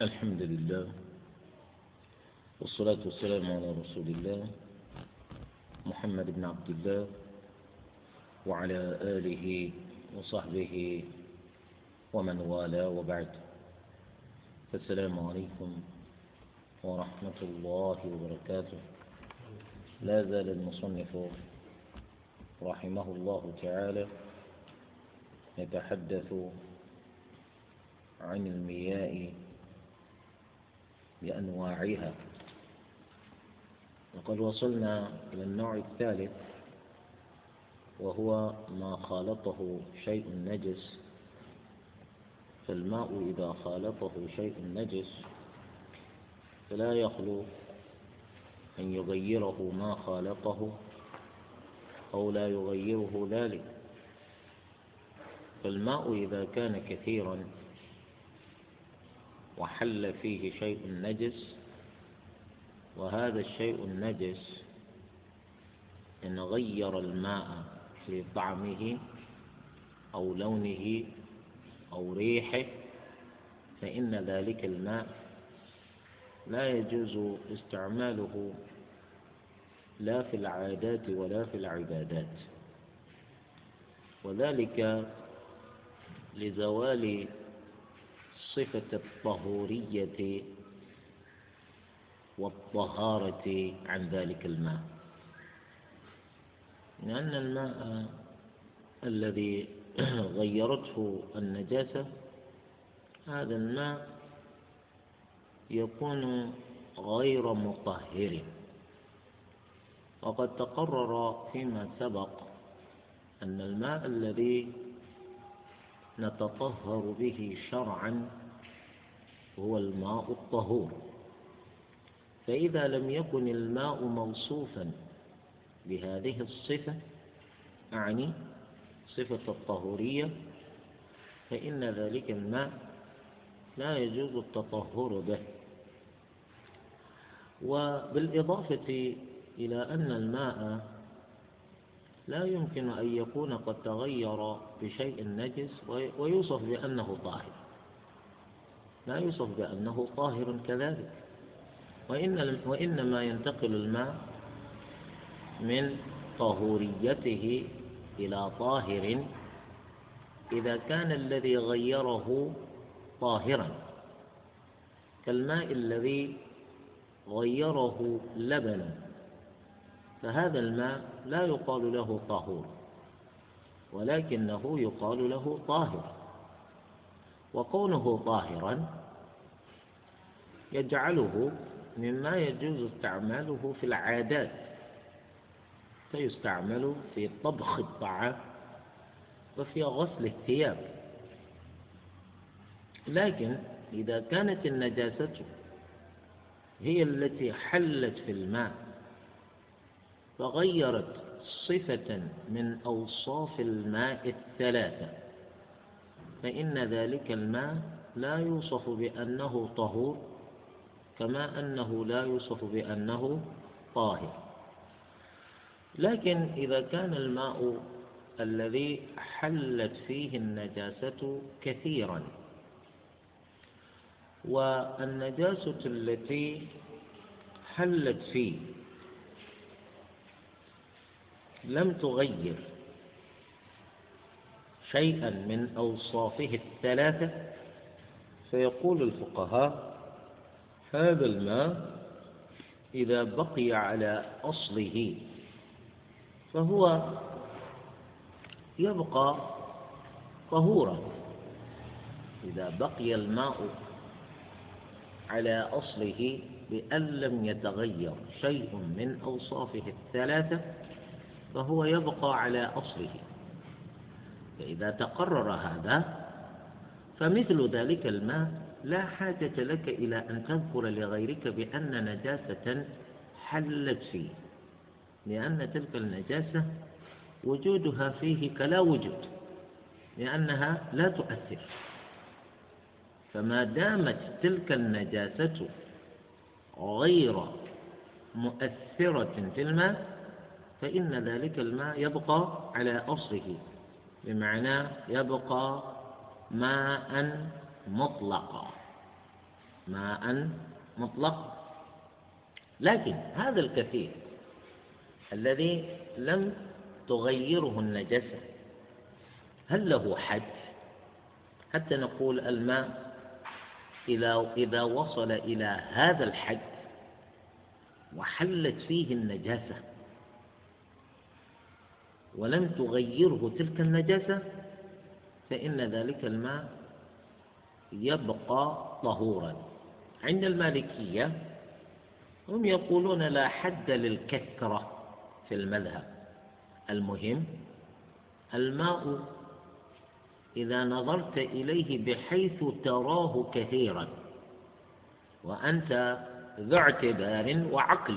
الحمد لله والصلاة والسلام على رسول الله محمد بن عبد الله وعلى آله وصحبه ومن والاه وبعد. السلام عليكم ورحمة الله وبركاته. لا زال المصنف رحمه الله تعالى يتحدث عن المياه بأنواعها. وقد وصلنا إلى النوع الثالث وهو ما خالطه شيء نجس. فالماء إذا خالطه شيء نجس فلا يخلو أن يغيره ما خالطه أو لا يغيره ذلك. فالماء إذا كان كثيرا وحل فيه شيء نجس وهذا الشيء النجس إن غير الماء في طعمه أو لونه أو ريحه فإن ذلك الماء لا يجوز استعماله لا في العادات ولا في العبادات. وذلك لزوال صفة الطهورية والطهارة عن ذلك الماء. لأن الماء الذي غيرته النجاسة هذا الماء يكون غير مطهر. وقد تقرر فيما سبق أن الماء الذي نتطهر به شرعا هو الماء الطهور. فإذا لم يكن الماء موصوفا بهذه الصفة أعني صفة الطهورية فإن ذلك الماء لا يجوز التطهر به. وبالإضافة إلى أن الماء لا يمكن أن يكون قد تغير بشيء نجس ويوصف بأنه طاهر. لا يوصف بأنه طاهر كذلك. وإن وإنما ينتقل الماء من طهوريته إلى طاهر إذا كان الذي غيره طاهرا. كالماء الذي غيره لبنا. فهذا الماء لا يقال له طهور ولكنه يقال له طاهر. وكونه طاهرا يجعله مما يجوز استعماله في العادات فيستعمل في طبخ الطعام وفي غسل الثياب. لكن إذا كانت النجاسة هي التي حلت في الماء فغيرت صفة من أوصاف الماء الثلاثة فإن ذلك الماء لا يوصف بأنه طهور كما أنه لا يوصف بأنه طاهر. لكن إذا كان الماء الذي حلت فيه النجاسة كثيرا والنجاسة التي حلت فيه لم تغير شيئا من أوصافه الثلاثة فيقول الفقهاء هذا الماء إذا بقي على أصله فهو يبقى طهورا. إذا بقي الماء على أصله بأن لم يتغير شيء من أوصافه الثلاثة فهو يبقى على أصله. فإذا تقرر هذا فمثل ذلك الماء لا حاجة لك إلى أن تذكر لغيرك بأن نجاسة حلت فيه لأن تلك النجاسة وجودها فيه كلا وجود لأنها لا تؤثر. فما دامت تلك النجاسة غير مؤثرة في الماء فإن ذلك الماء يبقى على أصله. بمعنى يبقى ماء مطلقا. ماء مطلقا. لكن هذا الكثير الذي لم تغيره النجسة هل له حد؟ حتى نقول الماء إذا إذا وصل إلى هذا الحد وحلت فيه النجاسة ولم تغيره تلك النجاسة فإن ذلك الماء يبقى طهورا. عند المالكية هم يقولون لا حد للكثرة في المذهب. المهم الماء إذا نظرت إليه بحيث تراه كثيرا وأنت ذو اعتبار وعقل.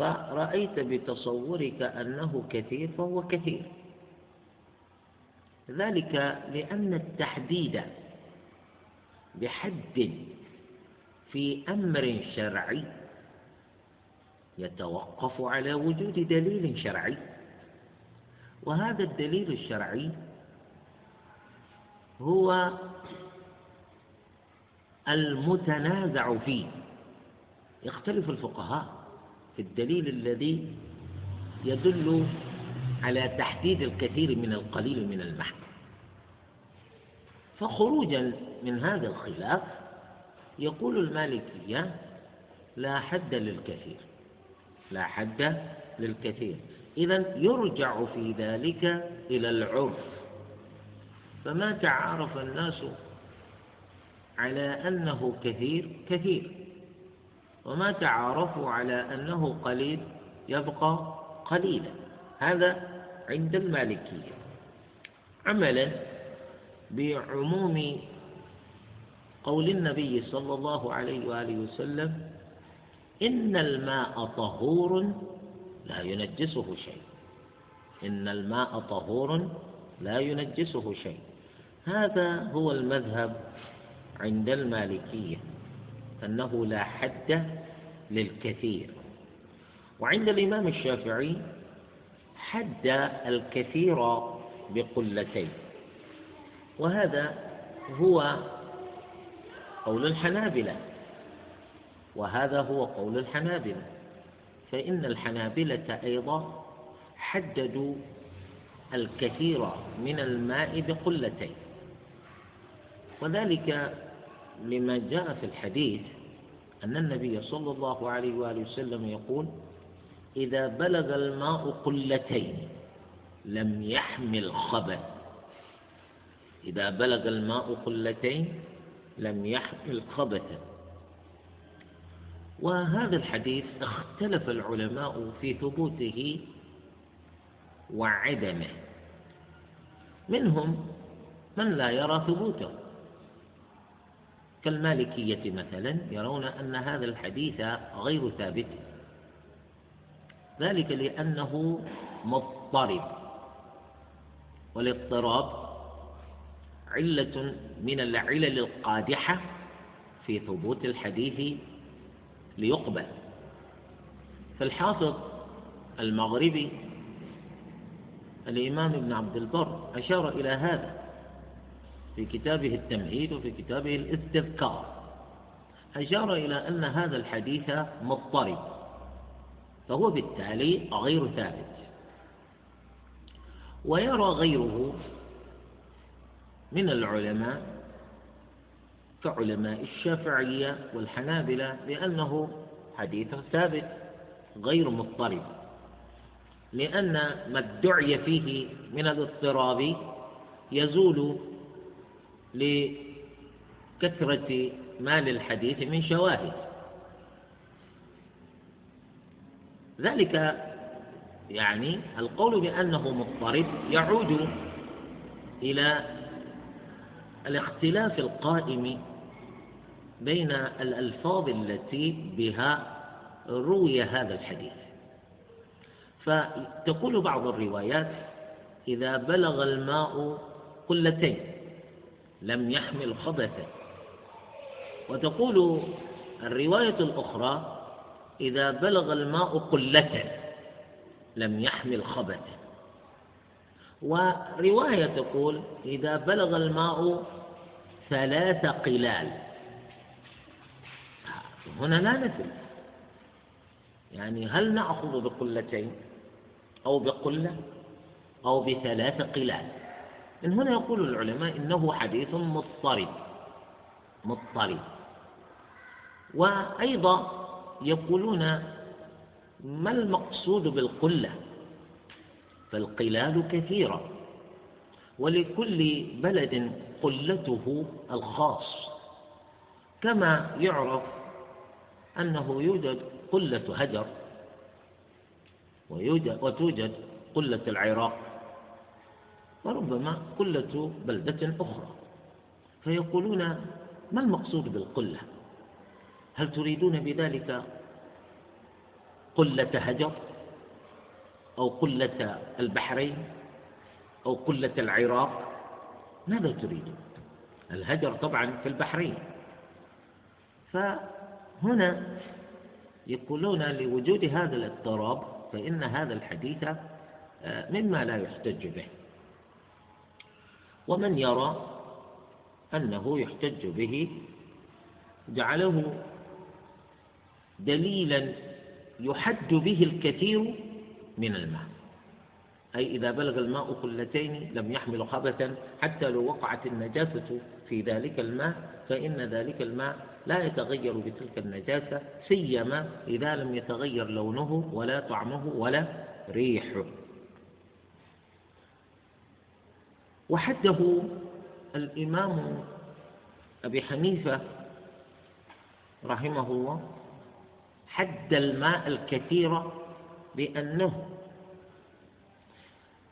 فرأيت بتصورك أنه كثير فهو كثير. ذلك لأن التحديد بحد في أمر شرعي يتوقف على وجود دليل شرعي وهذا الدليل الشرعي هو المتنازع فيه. يختلف الفقهاء. في الدليل الذي يدل على تحديد الكثير من القليل من المحن فخروجا من هذا الخلاف يقول المالكية لا حد للكثير لا حد للكثير. إذا يرجع في ذلك إلى العرف. فما تعارف الناس على أنه كثير كثير. وما تعارفوا على أنه قليل يبقى قليلا. هذا عند المالكية. عملا بعموم قول النبي صلى الله عليه وآله وسلم إن الماء طهور لا ينجسه شيء. إن الماء طهور لا ينجسه شيء. هذا هو المذهب عند المالكية. أنه لا حد للكثير. وعند الإمام الشافعي حد الكثير بقلتين. وهذا هو قول الحنابلة. وهذا هو قول الحنابلة. فإن الحنابلة أيضا حددوا الكثير من الماء بقلتين. وذلك لما جاء في الحديث أن النبي صلى الله عليه وآله وسلم يقول إذا بلغ الماء قلتين لم يحمل خبث إذا بلغ الماء قلتين لم يحمل خبثا وهذا الحديث اختلف العلماء في ثبوته وعدمه. منهم من لا يرى ثبوته. كالمالكية مثلا يرون أن هذا الحديث غير ثابت. ذلك لأنه مضطرب والاضطراب علة من العلل القادحة في ثبوت الحديث ليقبل. فالحافظ المغربي الإمام ابن عبد البر أشار إلى هذا. في كتابه التمهيد وفي كتابه الاستذكار. أشار إلى أن هذا الحديث مضطرب فهو بالتالي غير ثابت. ويرى غيره من العلماء كعلماء الشافعية والحنابلة بأنه حديث ثابت غير مضطرب لأن ما ادعي فيه من الاضطراب يزول لكثرة ما للحديث من شواهد. ذلك يعني القول بأنه مضطرب يعود إلى الاختلاف القائم بين الألفاظ التي بها روي هذا الحديث. فتقول بعض الروايات إذا بلغ الماء قلتين لم يحمل خبثا وتقول الرواية الأخرى إذا بلغ الماء قلة لم يحمل خبثا ورواية تقول إذا بلغ الماء ثلاث قلال. هنا لا نثل يعني هل نأخذ بقلتين؟ أو بقلة؟ أو بثلاث قلال؟ من هنا يقول العلماء إنه حديث مضطرب. مضطرب. وأيضا يقولون ما المقصود بالقلة؟ فالقلال كثيرة. ولكل بلد قلته الخاص. كما يعرف أنه يوجد قلة هجر ويوجد وتوجد قلة العراق. وربما قلة بلدة أخرى. فيقولون ما المقصود بالقلة؟ هل تريدون بذلك قلة هجر؟ أو قلة البحرين؟ أو قلة العراق؟ ماذا تريدون؟ الهجر طبعا في البحرين. فهنا يقولون لوجود هذا الاضطراب فإن هذا الحديث آه، مما لا يحتج به. ومن يرى أنه يحتج به جعله دليلا يحد به الكثير من الماء. أي إذا بلغ الماء قلتين لم يحمل خبثا حتى لو وقعت النجاسة في ذلك الماء فإن ذلك الماء لا يتغير بتلك النجاسة سيما إذا لم يتغير لونه ولا طعمه ولا ريحه. وحده الإمام أبي حنيفة رحمه الله حد الماء الكثير بأنه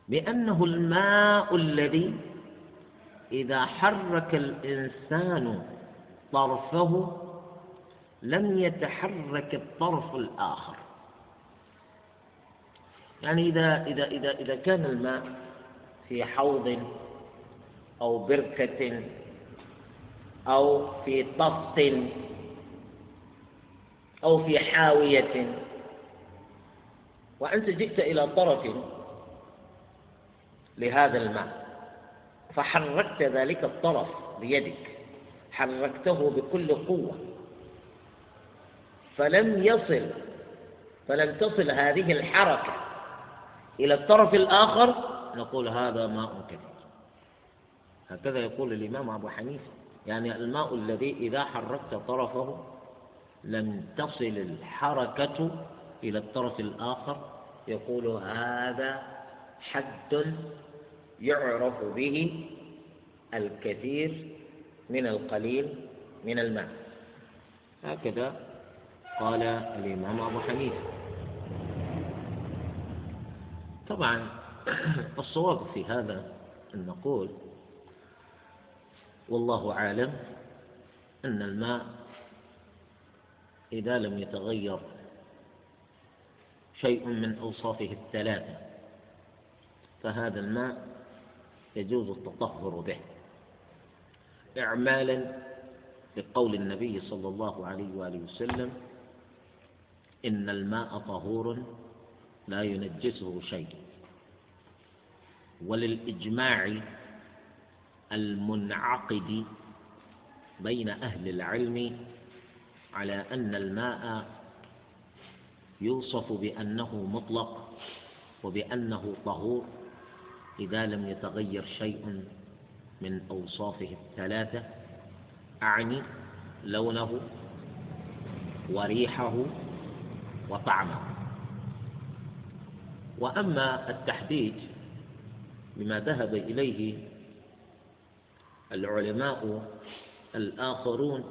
بأنه الماء الذي إذا حرك الإنسان طرفه لم يتحرك الطرف الآخر. يعني إذا إذا إذا إذا كان الماء في حوض أو بركة أو في طست أو في حاوية. وأنت جئت إلى طرف لهذا الماء فحركت ذلك الطرف بيدك حركته بكل قوة. فلم يصل فلم تصل هذه الحركة إلى الطرف الآخر نقول هذا ماء كثير. هكذا يقول الإمام أبو حنيفة. يعني الماء الذي إذا حركت طرفه لم تصل الحركة إلى الطرف الآخر. يقول هذا حد يعرف به الكثير من القليل من الماء. هكذا قال الإمام أبو حنيفة. طبعا الصواب في هذا أن نقول والله أعلم أن الماء إذا لم يتغير شيء من أوصافه الثلاثة فهذا الماء يجوز التطهر به. إعمالا لقول النبي صلى الله عليه وآله وسلم إن الماء طهور لا ينجسه شيء. وللإجماع المنعقد بين أهل العلم على أن الماء يوصف بأنه مطلق وبأنه طهور إذا لم يتغير شيء من أوصافه الثلاثة أعني لونه وريحه وطعمه. وأما التحديد بما ذهب إليه العلماء الآخرون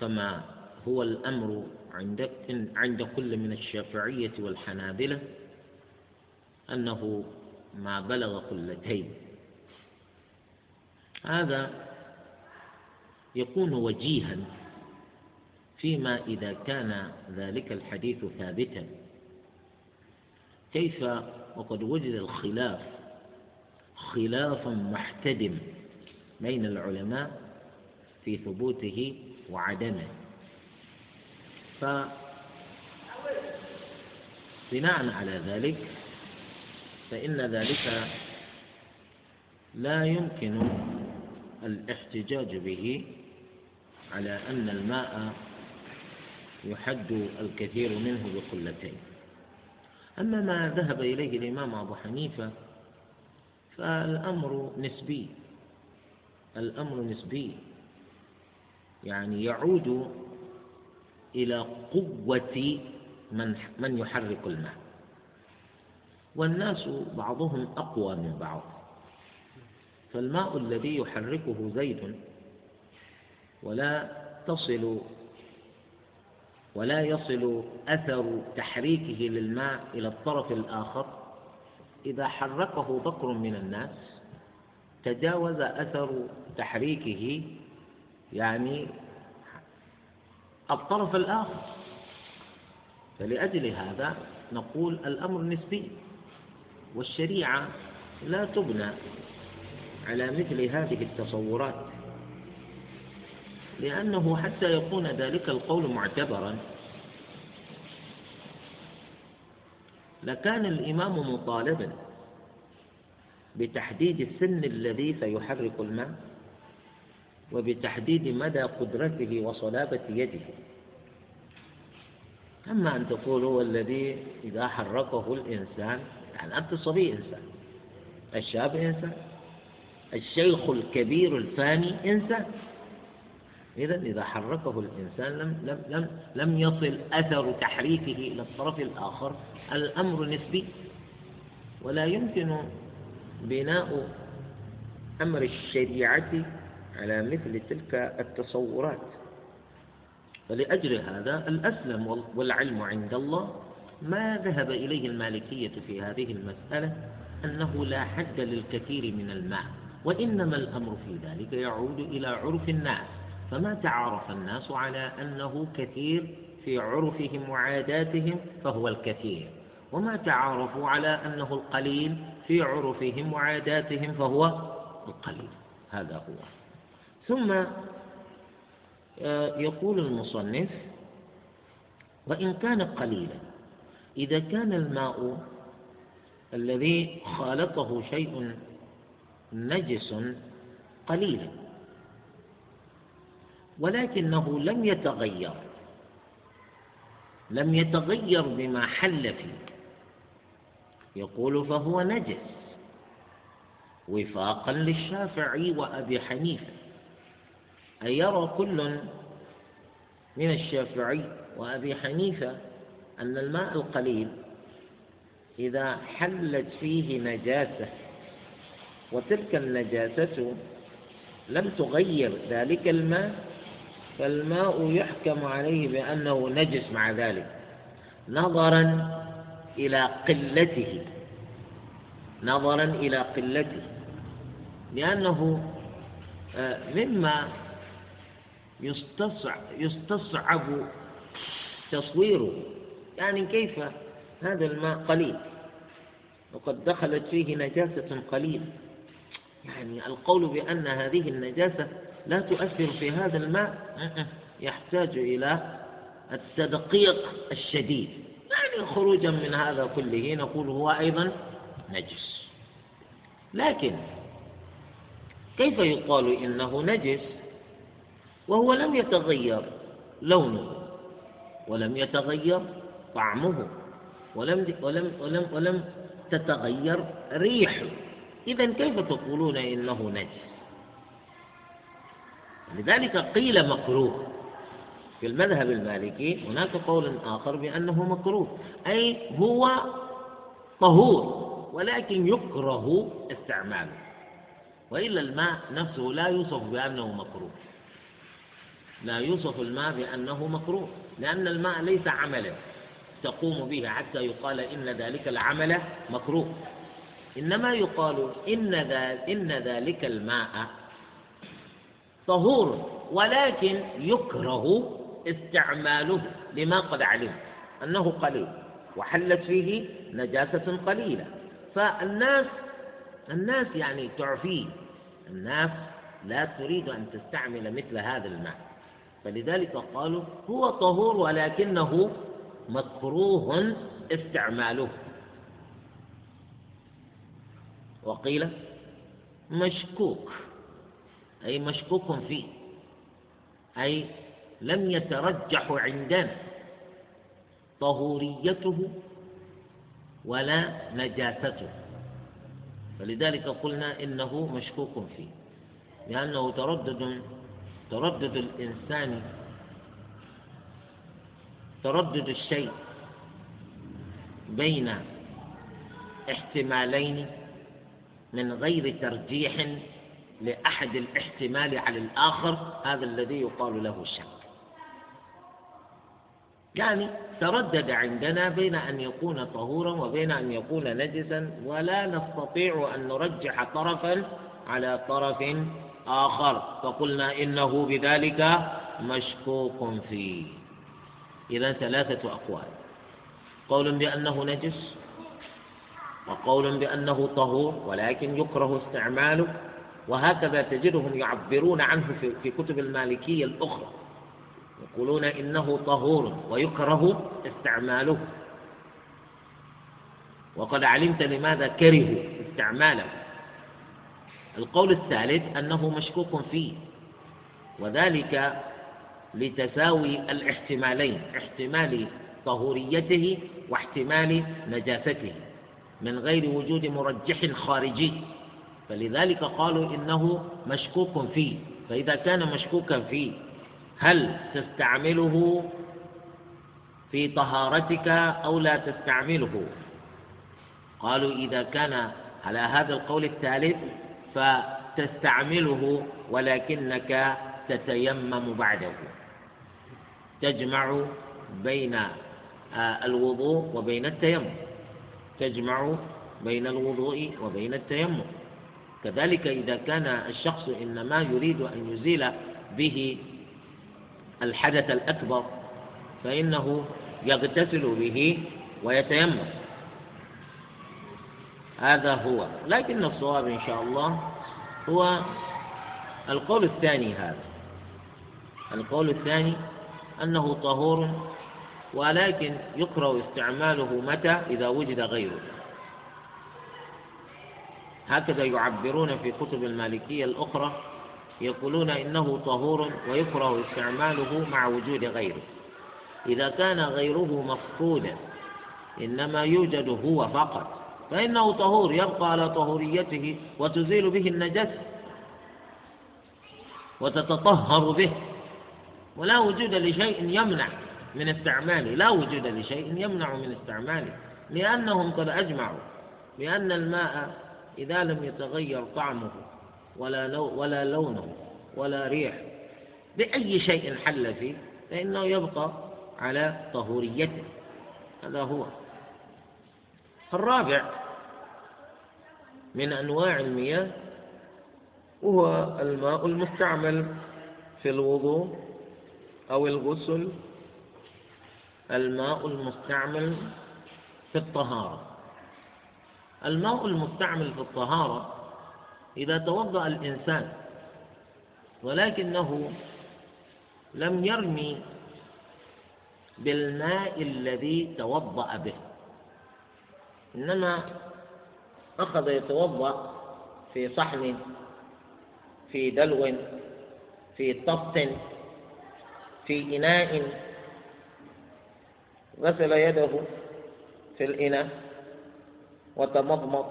كما هو الأمر عند عند كل من الشافعية والحنابلة أنه ما بلغ قلتين. هذا يكون وجيها فيما إذا كان ذلك الحديث ثابتا. كيف وقد وجد الخلاف خلاف محتدم بين العلماء في ثبوته وعدمه. فبناء على ذلك فإن ذلك لا يمكن الاحتجاج به على أن الماء يحد الكثير منه بقلتين. أما ما ذهب إليه الإمام أبو حنيفة فالأمر نسبي. الأمر نسبي. يعني يعود إلى قوة من من يحرك الماء. والناس بعضهم أقوى من بعض. فالماء الذي يحركه زيد ولا تصل ولا يصل أثر تحريكه للماء إلى الطرف الآخر إذا حركه بكر من الناس تجاوز أثر تحريكه يعني الطرف الآخر. فلأجل هذا نقول الأمر نسبي والشريعة لا تبنى على مثل هذه التصورات لأنه حتى يكون ذلك القول معتبرا. لكان الإمام مطالبا بتحديد السن الذي سيحرك الماء وبتحديد مدى قدرته وصلابة يده. أما أن تقول هو الذي إذا حركه الإنسان يعني أنت صبي إنسان الشاب إنسان الشيخ الكبير الفاني إنسان. إذا إذا حركه الإنسان لم لم لم لم يصل أثر تحريكه إلى الطرف الآخر الأمر نسبي ولا يمكن بناء أمر الشريعة على مثل تلك التصورات. فلأجل هذا الأسلم والعلم عند الله ما ذهب إليه المالكية في هذه المسألة أنه لا حد للكثير من الماء وإنما الأمر في ذلك يعود إلى عرف الناس. فما تعارف الناس على أنه كثير في عرفهم وعاداتهم فهو الكثير. وما تعارفوا على أنه القليل في عرفهم وعاداتهم فهو القليل. هذا هو. ثم آه، يقول المصنف وإن كان قليلا إذا كان الماء الذي خالطه شيء نجس قليلا ولكنه لم يتغير لم يتغير بما حل فيه يقول فهو نجس. وفاقا للشافعي وأبي حنيفة. أي يرى كل من الشافعي وأبي حنيفة أن الماء القليل إذا حلت فيه نجاسة وتلك النجاسة لم تغير ذلك الماء فالماء يحكم عليه بأنه نجس مع ذلك. نظرا إلى قلته نظرا إلى قلته لأنه آه، مما يستصعب, يستصعب تصويره. يعني كيف؟ هذا الماء قليل وقد دخلت فيه نجاسة قليلة يعني القول بأن هذه النجاسة لا تؤثر في هذا الماء يحتاج إلى التدقيق الشديد. خروجا من هذا كله نقول هو أيضا نجس. لكن كيف يقال إنه نجس؟ وهو لم يتغير لونه ولم يتغير طعمه ولم ولم ولم ولم تتغير ريحه. إذا كيف تقولون إنه نجس؟ لذلك قيل مكروه. في المذهب المالكي هناك قول آخر بأنه مكروه أي هو طهور ولكن يكره استعماله وإلا الماء نفسه لا يوصف بأنه مكروه. لا يوصف الماء بأنه مكروه لأن الماء ليس عملا تقوم به حتى يقال إن ذلك العمل مكروه. إنما يقال إن, إن ذلك الماء طهور ولكن يكره استعماله لما قد علم أنه قليل وحلت فيه نجاسة قليلة. فالناس الناس يعني تعفيه الناس لا تريد أن تستعمل مثل هذا الماء. فلذلك قالوا هو طهور ولكنه مكروه استعماله. وقيل مشكوك أي مشكوك فيه أي لم يترجح عندنا طهوريته ولا نجاسته. فلذلك قلنا إنه مشكوك فيه. لأنه تردد تردد الإنسان تردد الشيء بين احتمالين من غير ترجيح لأحد الاحتمال على الآخر هذا الذي يقال له الشك يعني تردد عندنا بين أن يكون طهورا وبين أن يكون نجسا ولا نستطيع أن نرجح طرفا على طرف آخر. فقلنا إنه بذلك مشكوك فيه. إذا ثلاثة أقوال. قول بأنه نجس وقول بأنه طهور ولكن يكره استعماله وهكذا تجدهم يعبرون عنه في كتب المالكية الأخرى. يقولون إنه طهور ويكره استعماله. وقد علمت لماذا كرهوا استعماله. القول الثالث أنه مشكوك فيه وذلك لتساوي الاحتمالين احتمال طهوريته واحتمال نجاسته من غير وجود مرجح خارجي. فلذلك قالوا إنه مشكوك فيه. فإذا كان مشكوكا فيه هل تستعمله في طهارتك أو لا تستعمله؟ قالوا إذا كان على هذا القول الثالث فتستعمله ولكنك تتيمم بعده. تجمع بين آه، الوضوء وبين التيمم. تجمع بين الوضوء وبين التيمم. كذلك إذا كان الشخص إنما يريد أن يزيل به الحدث الأكبر فإنه يغتسل به ويتيمم. هذا هو. لكن الصواب إن شاء الله هو القول الثاني هذا. القول الثاني أنه طهور ولكن يكره استعماله متى؟ إذا وجد غيره. هكذا يعبرون في كتب المالكية الأخرى يقولون إنه طهور ويكره استعماله مع وجود غيره. إذا كان غيره مفقودا إنما يوجد هو فقط. فإنه طهور يبقى على طهوريته وتزيل به النجس وتتطهر به. ولا وجود لشيء يمنع من استعماله لا وجود لشيء يمنع من استعماله لأنهم قد أجمعوا بأن الماء إذا لم يتغير طعمه ولا لو ولا لونه ولا ريح بأي شيء حل فيه فإنه يبقى على طهوريته. هذا هو. الرابع من أنواع المياه هو الماء المستعمل في الوضوء أو الغسل الماء المستعمل في الطهارة. الماء المستعمل في الطهارة إذا توضأ الإنسان ولكنه لم يرمي بالماء الذي توضأ به. إنما أخذ يتوضأ في صحن في دلو في طبط في إناء. غسل يده في الإناء وتمضمض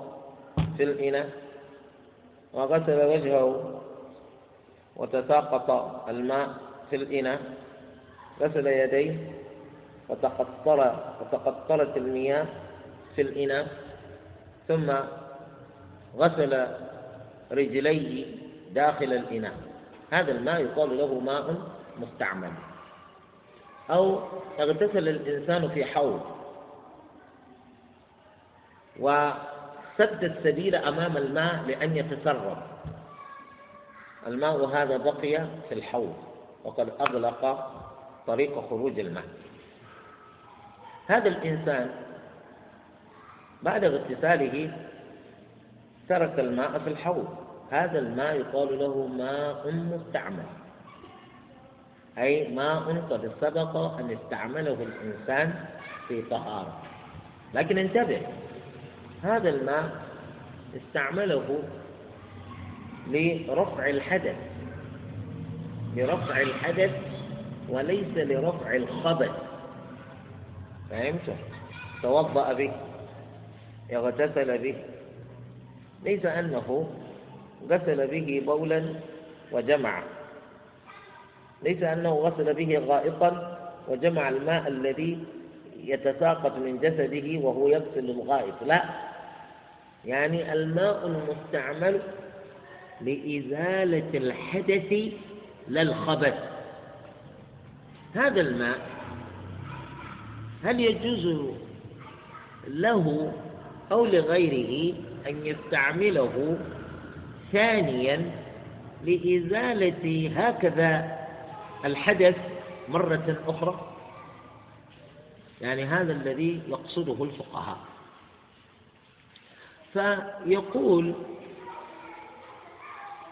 في الإناء. وغسل وجهه وتساقط الماء في الإناء غسل يديه وتقطر وتقطرت المياه في الإناء ثم غسل رجليه داخل الإناء. هذا الماء يقال له ماء مستعمل. أو اغتسل الإنسان في حوض. وسد السبيل أمام الماء لأن يتسرب. الماء هذا بقي في الحوض وقد أغلق طريق خروج الماء. هذا الإنسان بعد اغتساله ترك الماء في الحوض. هذا الماء يقال له ماء مستعمل أي ماء قد سبق أن استعمله الإنسان في طهارة. لكن انتبه هذا الماء استعمله لرفع الحدث لرفع الحدث وليس لرفع الخبث. فهمت؟ توضأ به اغتسل به. ليس أنه غسل به بولا وجمع. ليس أنه غسل به غائطا وجمع الماء الذي يتساقط من جسده وهو يغسل الغائط. لا يعني الماء المستعمل لإزالة الحدث لا الخبث هذا الماء هل يجوز له أو لغيره أن يستعمله ثانيا لإزالة هكذا الحدث مرة أخرى؟ يعني هذا الذي يقصده الفقهاء. فيقول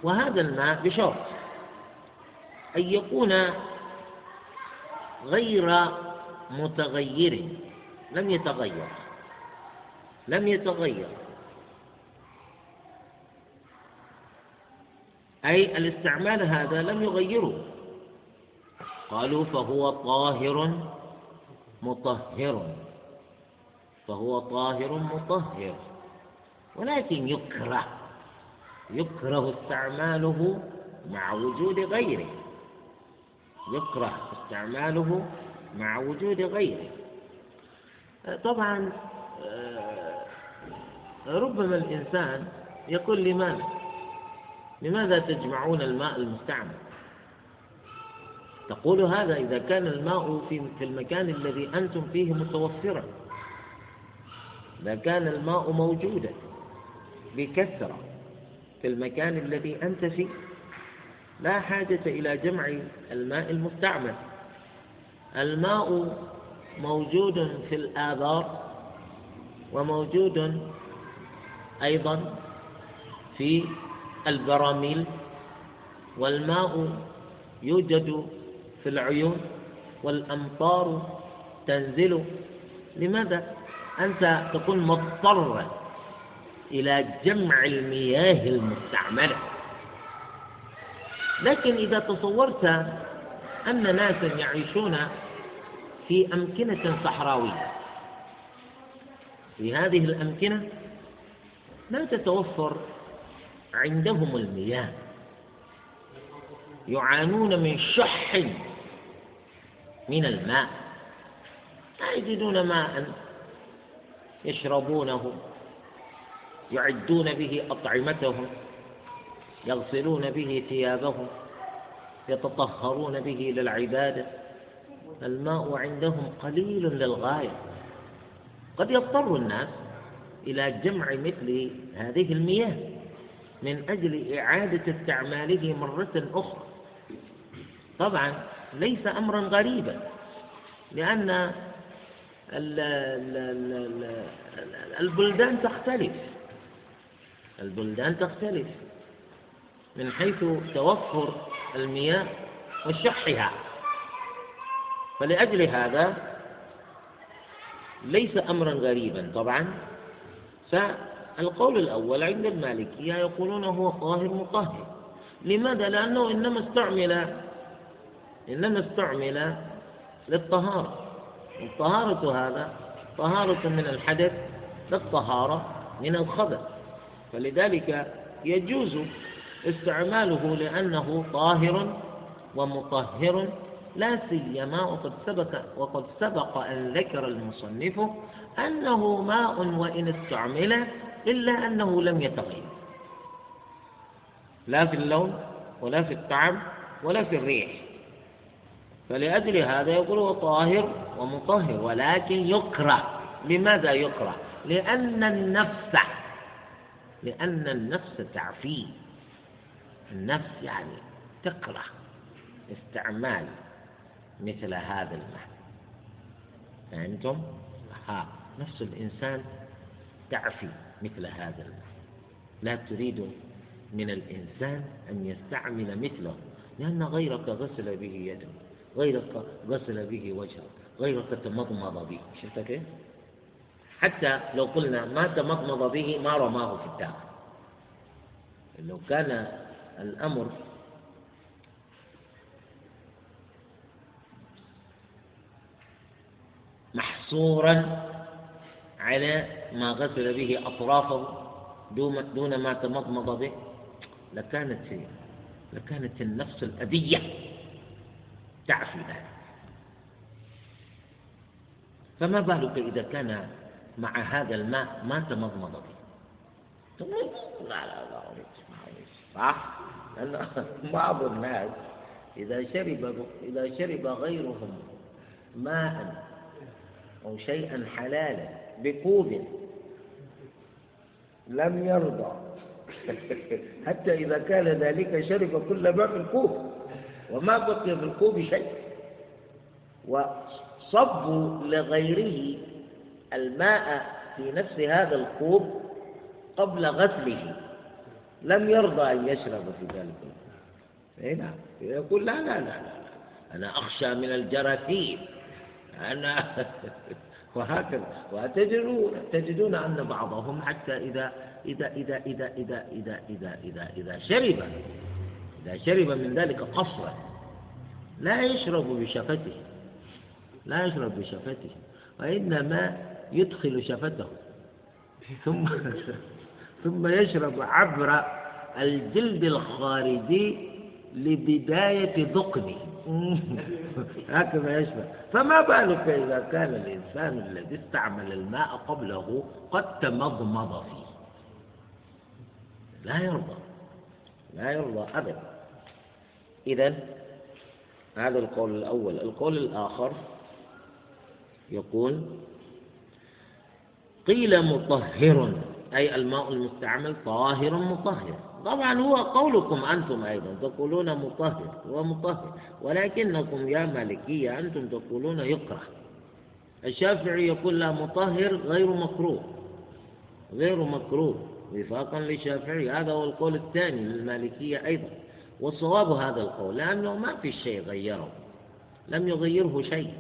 وهذا الماء بشرط أن يكون غير متغير لم يتغير لم يتغير. أي الاستعمال هذا لم يغيره. قالوا فهو طاهر مطهر فهو طاهر مطهر. ولكن يكره يكره استعماله مع وجود غيره. يكره استعماله مع وجود غيره. طبعا آه، ربما الإنسان يقول لماذا؟ لماذا تجمعون الماء المستعمل؟ تقول هذا إذا كان الماء في في المكان الذي أنتم فيه متوفرا إذا كان الماء موجودا. بكثرة في المكان الذي أنت فيه. لا حاجة إلى جمع الماء المستعمل. الماء موجود في الآبار وموجود أيضا في البراميل والماء يوجد في العيون والأمطار تنزل. لماذا؟ أنت تكون مضطرا إلى جمع المياه المستعملة. لكن إذا تصورت أن ناسا يعيشون في أمكنة صحراوية في هذه الأمكنة لا تتوفر عندهم المياه. يعانون من شح من الماء. لا يجدون ماء يشربونه. يعدون به أطعمتهم يغسلون به ثيابهم يتطهرون به للعبادة الماء عندهم قليل للغاية. قد يضطر الناس إلى جمع مثل هذه المياه من أجل إعادة استعماله مرة أخرى. طبعا ليس أمرا غريبا لأن البلدان تختلف. البلدان تختلف من حيث توفر المياه وشحها. فلأجل هذا ليس أمرا غريبا. طبعا فالقول الأول عند المالكية يقولون هو طاهر مطهر. لماذا؟ لأنه إنما استعمل إنما استعمل للطهارة. الطهارة هذا طهارة من الحدث للطهارة من الخبث. فلذلك يجوز استعماله لأنه طاهر ومطهر لا سيما وقد سبق وقد سبق أن ذكر المصنف أنه ماء وإن استعمل إلا أنه لم يتغير. لا في اللون ولا في الطعم ولا في الريح. فلأجل هذا يقول طاهر ومطهر ولكن يكره. لماذا يكره؟ لأن النفس لأن النفس تعفيه النفس يعني تكره استعمال مثل هذا الماء فهمتم؟ ها نفس الإنسان تعفي مثل هذا الماء لا تريد من الإنسان أن يستعمل مثله لأن غيرك غسل به يده غيرك غسل به وجهه غيرك تمضمض به شفت كيف؟ حتى لو قلنا ما تمضمض به ما رماه في الداخل لو كان الأمر محصورا على ما غسل به أطرافه دون ما تمضمض به لكانت لكانت النفس الأبية تعفي ذلك. فما بالك إذا كان مع هذا الماء ما تمضمض به لا لا لا صح؟ لأن بعض الناس. إذا شرب إذا شرب غيرهم ماء أو شيئا حلالا بكوب لم يرضى. حتى إذا كان ذلك شرب كل ما في الكوب وما بقي في الكوب شيء. وصبوا لغيره الماء في نفس هذا الكوب قبل غسله. لم يرضى أن يشرب في ذلك الكوب نعم. يقول لا لا لا لا أنا أخشى من الجراثيم. أنا وهكذا. وتجدون تجدون أن بعضهم حتى إذا إذا إذا إذا إذا إذا إذا إذا إذا شرب إذا شرب من ذلك قصرا لا يشرب بشفته لا يشرب بشفته وإنما يدخل شفته. ثم ثم يشرب عبر الجلد الخارجي لبداية ذقنه هكذا يشبه فما بالك إذا كان الإنسان الذي استعمل الماء قبله قد تمضمض فيه. لا يرضى. لا يرضى أبدا. إذا هذا القول الأول. القول الآخر يقول قيل مطهر أي الماء المستعمل طاهر مطهر. طبعا هو قولكم أنتم أيضا تقولون مطهر هو مطهر. ولكنكم يا مالكية أنتم تقولون يكره. الشافعي يقول لا مطهر غير مكروه. غير مكروه وفاقا للشافعي. هذا هو القول الثاني للمالكية أيضا. والصواب هذا القول لأنه ما في شيء غيره. لم يغيره شيء.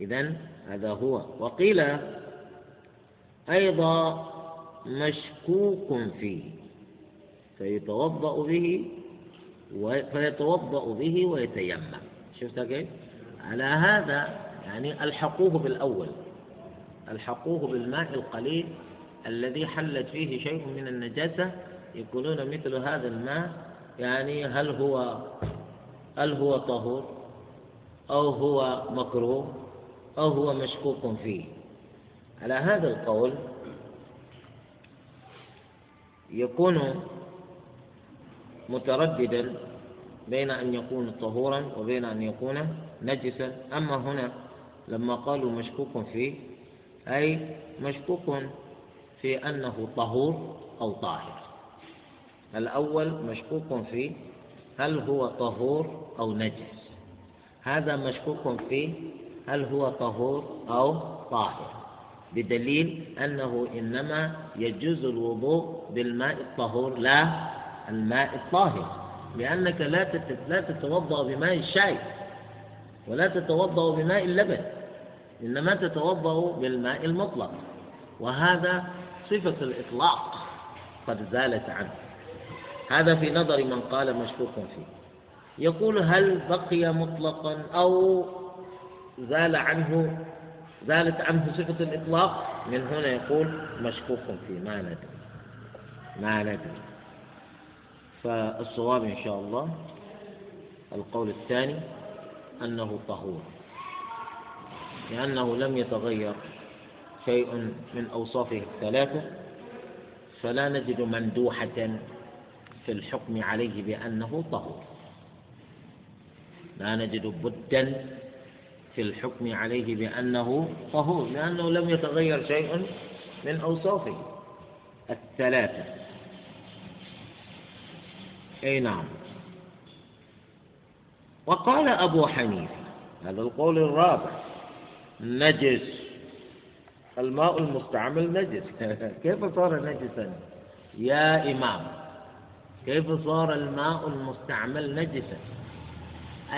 إذا هذا هو. وقيل أيضا مشكوك فيه فيتوضأ به فيتوضأ به ويتيمم. شفت كيف؟ على هذا يعني ألحقوه بالأول. ألحقوه بالماء القليل الذي حلت فيه شيء من النجاسة. يقولون مثل هذا الماء يعني هل هو هل هو طهور أو هو مكروه أو هو مشكوك فيه. على هذا القول يكون مترددا بين أن يكون طهورا وبين أن يكون نجسا. أما هنا لما قالوا مشكوك فيه أي مشكوك في أنه طهور أو طاهر. الأول مشكوك فيه هل هو طهور أو نجس. هذا مشكوك فيه هل هو طهور أو طاهر. بدليل أنه إنما يجوز الوضوء بالماء الطهور لا الماء الطاهر لأنك لا لا تتوضأ بماء الشاي ولا تتوضأ بماء اللبن إنما تتوضأ بالماء المطلق. وهذا صفة الإطلاق قد زالت عنه. هذا في نظر من قال مشكوك فيه. يقول هل بقي مطلقا أو زال عنه زالت عنه صفة الإطلاق؟ من هنا يقول مشكوك فيه ما ندري. ما ندري. فالصواب إن شاء الله القول الثاني أنه طهور. لأنه لم يتغير شيء من أوصافه الثلاثة فلا نجد مندوحة في الحكم عليه بأنه طهور. لا نجد بدا في الحكم عليه بأنه طهور لأنه لم يتغير شيء من أوصافه. الثلاثة. أي نعم. وقال أبو حنيفة هذا القول الرابع نجس. الماء المستعمل نجس. كيف صار نجسا؟ يا إمام كيف صار الماء المستعمل نجسا؟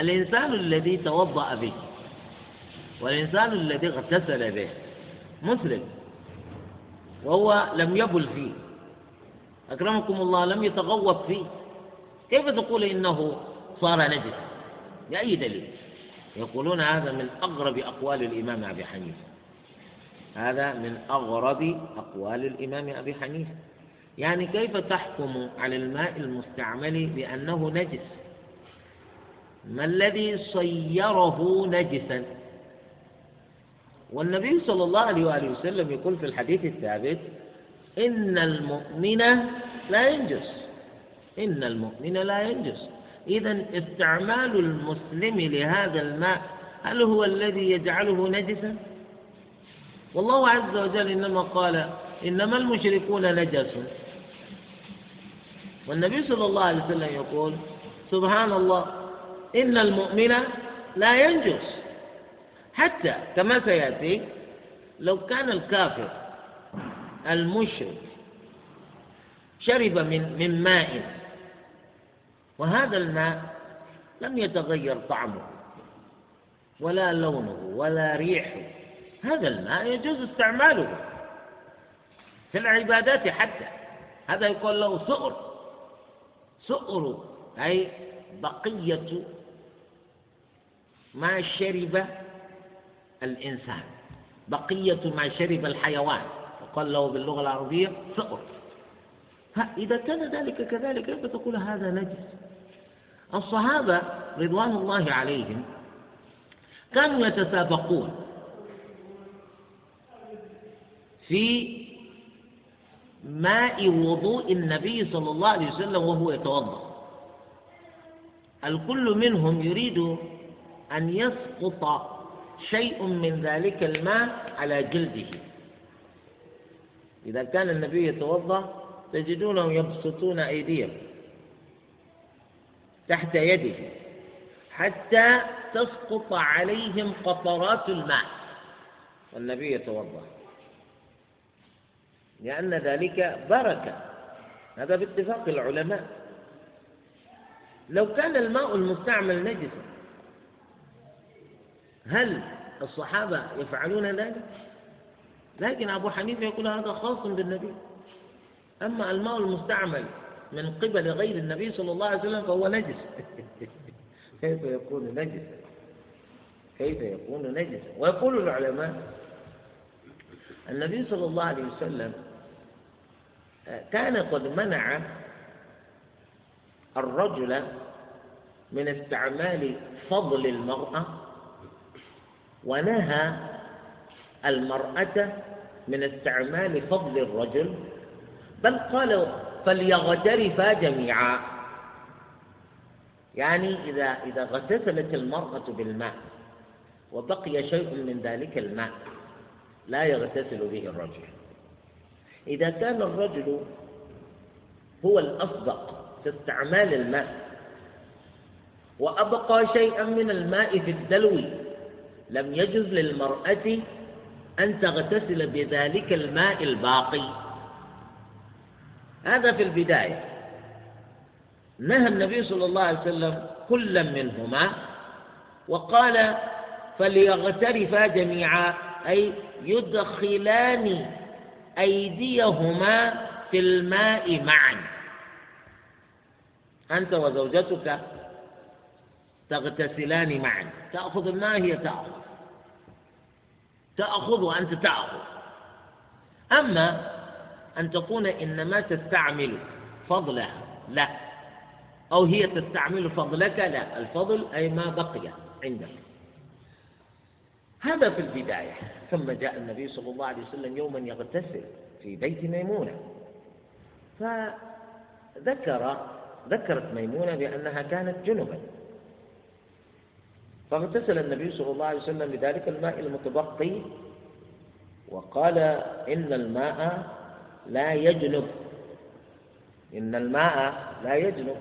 الإنسان الذي توضأ به والإنسان الذي اغتسل به مسلم وهو لم يبل فيه. أكرمكم الله لم يتغوط فيه. كيف تقول إنه صار نجسا؟ بأي دليل؟ يقولون هذا من أغرب أقوال الإمام أبي حنيفة. هذا من أغرب أقوال الإمام أبي حنيفة. يعني كيف تحكم على الماء المستعمل بأنه نجس؟ ما الذي صيره نجسا؟ والنبي صلى الله عليه وآله وسلم يقول في الحديث الثابت إن المؤمن لا ينجس. إن المؤمن لا ينجس. إذا استعمال المسلم لهذا الماء هل هو الذي يجعله نجسا؟ والله عز وجل إنما قال إنما المشركون نجس. والنبي صلى الله عليه وسلم يقول سبحان الله إن المؤمن لا ينجس. حتى كما سيأتي لو كان الكافر المشرك شرب من من ماء وهذا الماء لم يتغير طعمه ولا لونه ولا ريحه. هذا الماء يجوز استعماله في العبادات حتى. هذا يقول له سؤر. سؤر أي بقية ما شرب الإنسان. بقية ما شرب الحيوان. يقال له باللغة العربية سؤر إذا كان ذلك كذلك كيف تقول هذا نجس؟ الصحابة رضوان الله عليهم كانوا يتسابقون في ماء وضوء النبي صلى الله عليه وسلم وهو يتوضأ. الكل منهم يريد أن يسقط شيء من ذلك الماء على جلده. إذا كان النبي يتوضأ تجدونهم يبسطون أيديهم تحت يده حتى تسقط عليهم قطرات الماء. والنبي يتوضأ. لأن ذلك بركة. هذا باتفاق العلماء. لو كان الماء المستعمل نجسا هل الصحابة يفعلون ذلك؟ لكن أبو حنيفة يقول هذا خاص بالنبي أما الماء المستعمل من قبل غير النبي صلى الله عليه وسلم فهو نجس كيف يكون نجسا؟ كيف يكون نجسا؟ ويقول العلماء النبي صلى الله عليه وسلم كان قد منع الرجل من استعمال فضل المرأة ونهى المرأة من استعمال فضل الرجل بل قال فليغترفا جميعا. يعني إذا إذا اغتسلت المرأة بالماء وبقي شيء من ذلك الماء لا يغتسل به الرجل. إذا كان الرجل هو الأصدق في استعمال الماء وأبقى شيئا من الماء في الدلو لم يجز للمرأة أن تغتسل بذلك الماء الباقي. هذا في البداية. نهى النبي صلى الله عليه وسلم كلا منهما وقال فليغترفا جميعا أي يدخلان أيديهما في الماء معا. أنت وزوجتك تغتسلان معا تأخذ الماء هي تأخذ. تأخذ وأنت تأخذ. أما أن تكون إنما تستعمل فضلها لا. أو هي تستعمل فضلك لا. الفضل أي ما بقي عندك. هذا في البداية. ثم جاء النبي صلى الله عليه وسلم يوما يغتسل في بيت ميمونة. فذكر ذكرت ميمونة بأنها كانت جنبا. فاغتسل النبي صلى الله عليه وسلم بذلك الماء المتبقي وقال إن الماء لا يجنب. إن الماء لا يجنب.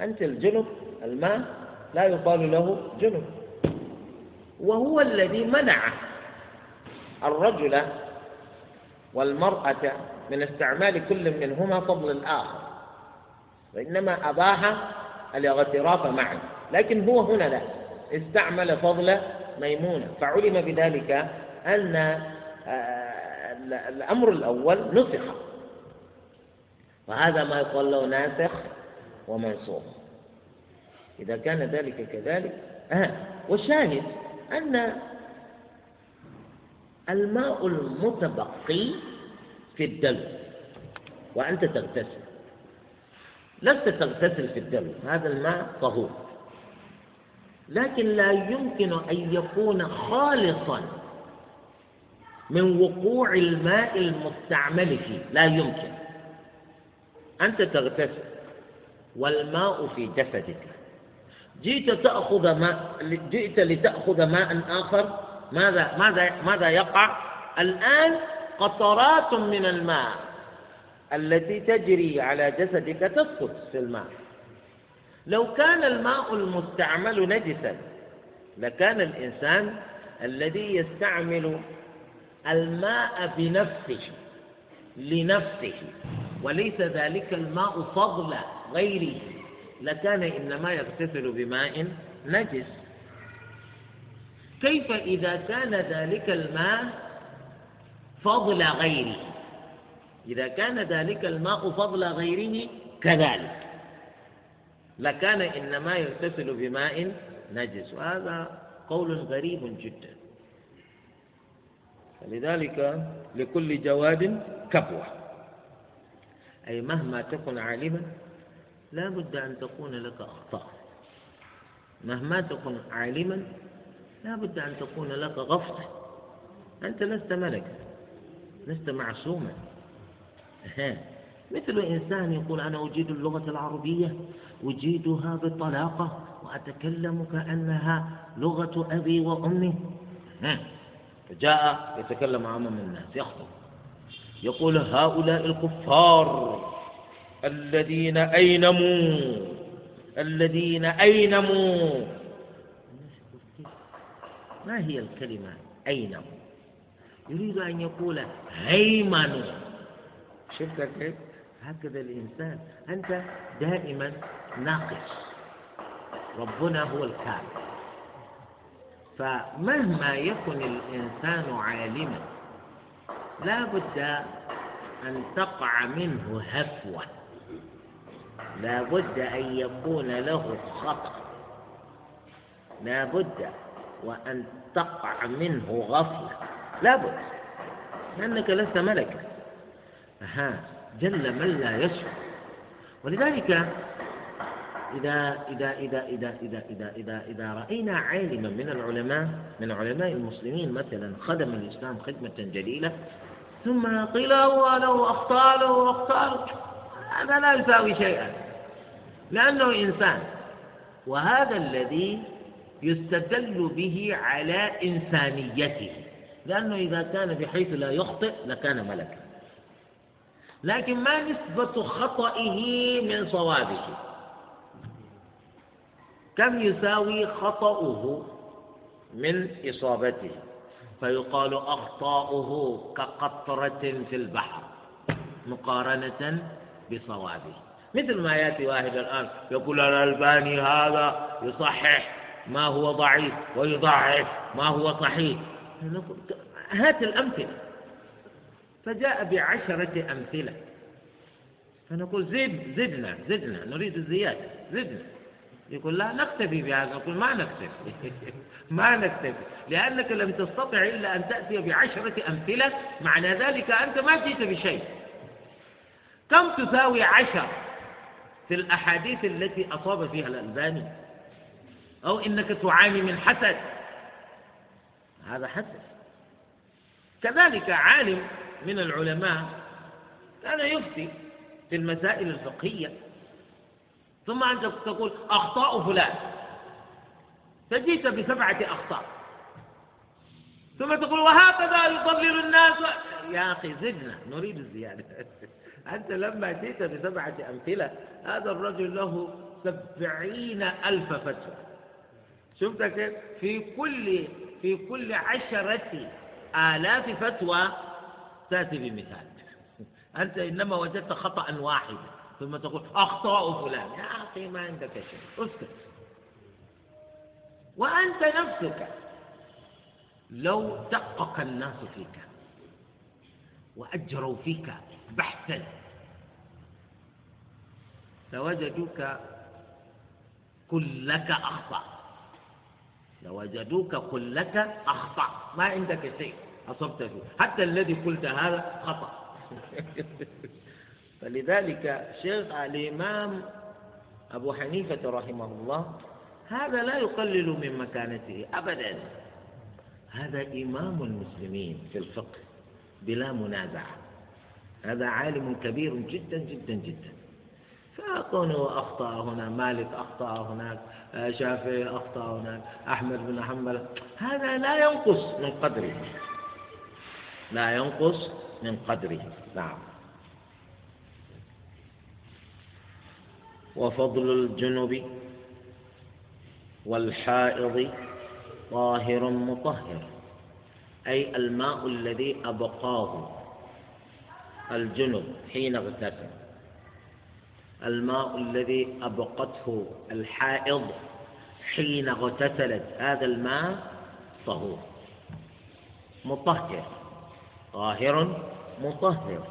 أنت الجنب الماء لا يقال له جنب. وهو الذي منع الرجل والمرأة من استعمال كل منهما فضل الآخر وإنما أباح الاغتراف معا لكن هو هنا لا. استعمل فضل ميمونة. فعلم بذلك أن آه، الأمر الأول نسخ. وهذا ما يقول له ناسخ ومنصوب إذا كان ذلك كذلك آه والشاهد أن الماء المتبقي في الدلو وأنت تغتسل. لست تغتسل في الدلو هذا الماء طهور. لكن لا يمكن أن يكون خالصا من وقوع الماء المستعمل فيه. لا يمكن. أنت تغتسل والماء في جسدك. جئت تأخذ ماء جئت لتأخذ ماء آخر ماذا ماذا ماذا يقع؟ الآن قطرات من الماء التي تجري على جسدك تسقط في الماء. لو كان الماء المستعمل نجسا لكان الإنسان الذي يستعمل الماء بنفسه لنفسه وليس ذلك الماء فضل غيره. لكان إنما يغتسل بماء نجس. كيف إذا كان ذلك الماء فضل غيره؟ إذا كان ذلك الماء فضل غيره كذلك. لكان إنما يغتسل بماء نجس. وهذا قول غريب جدا. فلذلك لكل جواد كبوة. أي مهما تكن عالما لا بد أن تكون لك أخطاء. مهما تكن عالما لا بد أن تكون لك غفلة. أنت لست ملكا لست معصوما. مثل إنسان يقول أنا أجيد اللغة العربية أجيدها بطلاقة وأتكلم كأنها لغة أبي وأمي. فجاء يتكلم أمام الناس يخطب يقول هؤلاء الكفار الذين أينموا الذين أينموا. ما هي الكلمة أينموا؟ يريد أن يقول هيمنوا. شفت كيف؟ هكذا الإنسان أنت دائما ناقص. ربنا هو الكامل فمهما يكن الإنسان عالما لا بد أن تقع منه هفوة. لا بد أن يكون له خطأ. لا بد وأن تقع منه غفلة. لا بد لأنك لست ملكا. ها جل من لا يشعر ولذلك إذا إذا إذا إذا إذا إذا إذا, إذا رأينا عالما من العلماء من علماء المسلمين مثلا خدم الإسلام خدمة جليلة ثم قيل هو له أخطاء له أخطاء هذا لا يساوي شيئا لأنه إنسان. وهذا الذي يستدل به على إنسانيته لأنه إذا كان بحيث لا يخطئ لكان ملكا. لكن ما نسبة خطئه من صوابه؟ كم يساوي خطأه من إصابته؟ فيقال أخطاؤه كقطرة في البحر مقارنة بصوابه. مثل ما يأتي واحد الآن يقول الألباني هذا يصحح ما هو ضعيف ويضعف ما هو صحيح. هات الأمثلة. فجاء بعشرة أمثلة. فنقول زد زدنا زدنا نريد الزيادة زدنا. يقول لا نكتفي بهذا. نقول ما نكتفي. ما نكتفي. لأنك لم تستطع إلا أن تأتي بعشرة أمثلة معنى ذلك أنت ما جئت بشيء. كم تساوي عشر في الأحاديث التي أصاب فيها الألباني؟ أو إنك تعاني من حسد. هذا حسد. كذلك عالم من العلماء كان يفتي في المسائل الفقهية. ثم أنت تقول أخطاء فلان. فجئت بسبعة أخطاء. ثم تقول وهكذا يضلل الناس. يا أخي زدنا نريد الزيادة. أنت لما جئت بسبعة أمثلة هذا الرجل له سبعين ألف فتوى. شفت كيف؟ في كل في كل عشرة آلاف فتوى تأتي بمثال. أنت إنما وجدت خطأ واحدا ثم تقول أخطاء فلان. يا أخي ما عندك شيء. اسكت. وأنت نفسك لو دقق الناس فيك وأجروا فيك بحثا لوجدوك كلك أخطأ. لوجدوك كلك أخطأ. ما عندك شيء. أصبت فيه حتى الذي قلت هذا خطأ. فلذلك شيخ الإمام أبو حنيفة رحمه الله هذا لا يقلل من مكانته أبدا. هذا إمام المسلمين في الفقه بلا منازعة. هذا عالم كبير جدا جدا جدا. فكونه أخطأ هنا مالك أخطأ هناك شافعي أخطأ هناك أحمد بن حنبل. هذا لا ينقص من قدره. لا ينقص من قدره. نعم. وفضل الجنب والحائض طاهر مطهر أي الماء الذي أبقاه الجنب حين اغتسل. الماء الذي أبقته الحائض حين اغتسلت هذا الماء طهور مطهر. طاهر مطهر.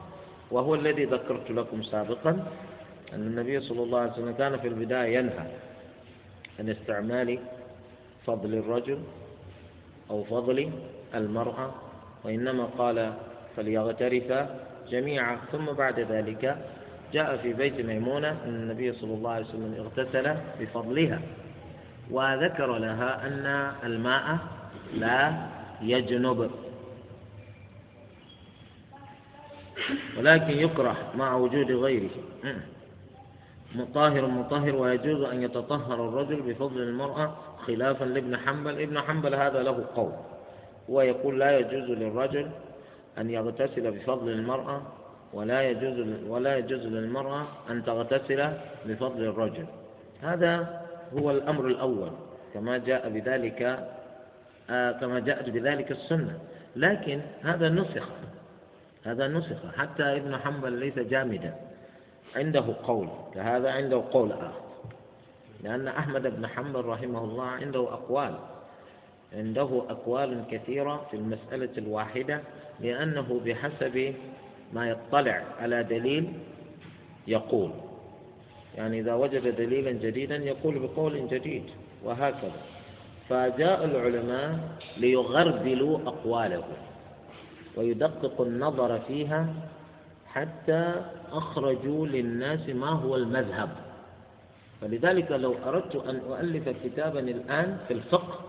وهو الذي ذكرت لكم سابقا أن النبي صلى الله عليه وسلم كان في البداية ينهى عن استعمال فضل الرجل أو فضل المرأة وإنما قال فليغترف جميعا. ثم بعد ذلك جاء في بيت ميمونة أن النبي صلى الله عليه وسلم اغتسل بفضلها وذكر لها أن الماء لا يجنب ولكن يكره مع وجود غيره. مطاهر مطهر ويجوز أن يتطهر الرجل بفضل المرأة خلافا لابن حنبل. ابن حنبل هذا له قول. ويقول لا يجوز للرجل أن يغتسل بفضل المرأة ولا يجوز ولا يجوز للمرأة أن تغتسل بفضل الرجل. هذا هو الأمر الأول كما جاء بذلك آه كما جاءت بذلك السنة. لكن هذا نسخ. هذا نسخ. حتى ابن حنبل ليس جامدا. عنده قول. فهذا عنده قول آخر. لأن أحمد بن حنبل رحمه الله عنده أقوال. عنده أقوال كثيرة في المسألة الواحدة لأنه بحسب ما يطلع على دليل يقول. يعني إذا وجد دليلا جديدا يقول بقول جديد وهكذا. فجاء العلماء ليغربلوا أقواله. ويدققوا النظر فيها حتى أخرجوا للناس ما هو المذهب. فلذلك لو أردت أن أؤلف كتابا الآن في الفقه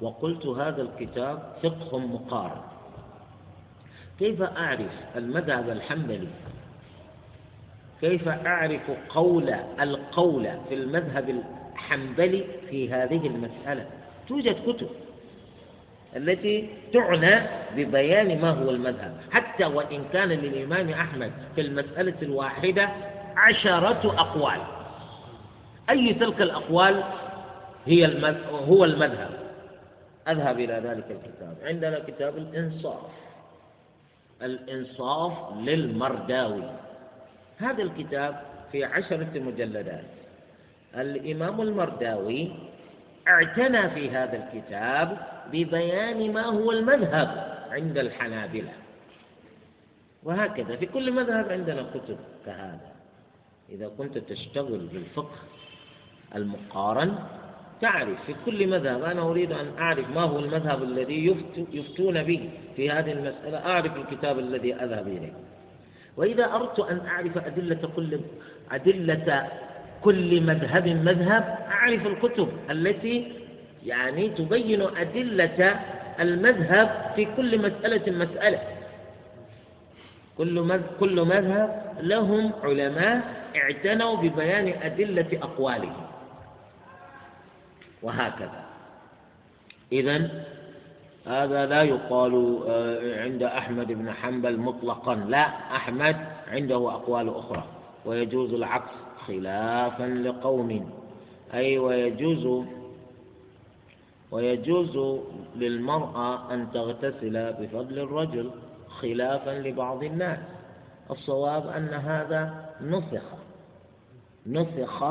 وقلت هذا الكتاب فقه مقارن. كيف أعرف المذهب الحنبلي؟ كيف أعرف قول القول في المذهب الحنبلي في هذه المسألة؟ توجد كتب. التي تعنى ببيان ما هو المذهب. حتى وإن كان للإمام أحمد في المسألة الواحدة عشرة أقوال. أي تلك الأقوال هي هو المذهب؟ أذهب إلى ذلك الكتاب. عندنا كتاب الإنصاف. الإنصاف للمرداوي. هذا الكتاب في عشرة مجلدات. الإمام المرداوي اعتنى في هذا الكتاب ببيان ما هو المذهب عند الحنابلة. وهكذا في كل مذهب عندنا كتب كهذا. إذا كنت تشتغل بالفقه المقارن تعرف في كل مذهب أنا أريد أن أعرف ما هو المذهب الذي يفتون به في هذه المسألة أعرف الكتاب الذي أذهب إليه. وإذا أردت أن أعرف أدلة كل أدلة كل مذهب مذهب أعرف الكتب التي يعني تبين أدلة المذهب في كل مسألة مسألة. كل كل مذهب لهم علماء اعتنوا ببيان أدلة أقوالهم. وهكذا. إذا هذا لا يقال آه، عند أحمد بن حنبل مطلقا. لا أحمد عنده أقوال أخرى ويجوز العكس. خلافا لقوم. أي ويجوز ويجوز للمرأة أن تغتسل بفضل الرجل خلافا لبعض الناس. الصواب أن هذا نسخ نسخ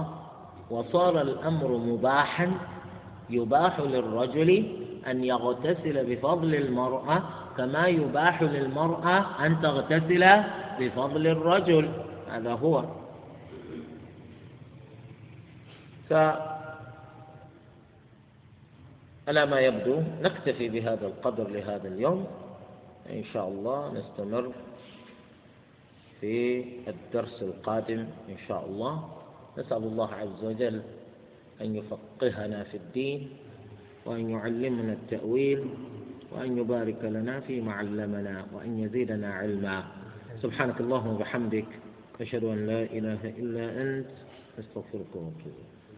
وصار الأمر مباحا يباح للرجل أن يغتسل بفضل المرأة كما يباح للمرأة أن تغتسل بفضل الرجل. هذا هو. على ما يبدو نكتفي بهذا القدر لهذا اليوم. إن شاء الله نستمر في الدرس القادم إن شاء الله. نسأل الله عز وجل أن يفقهنا في الدين وأن يعلمنا التأويل وأن يبارك لنا فيما علمنا وأن يزيدنا علما. سبحانك اللهم وبحمدك أشهد أن لا إله إلا أنت أستغفرك وأتوب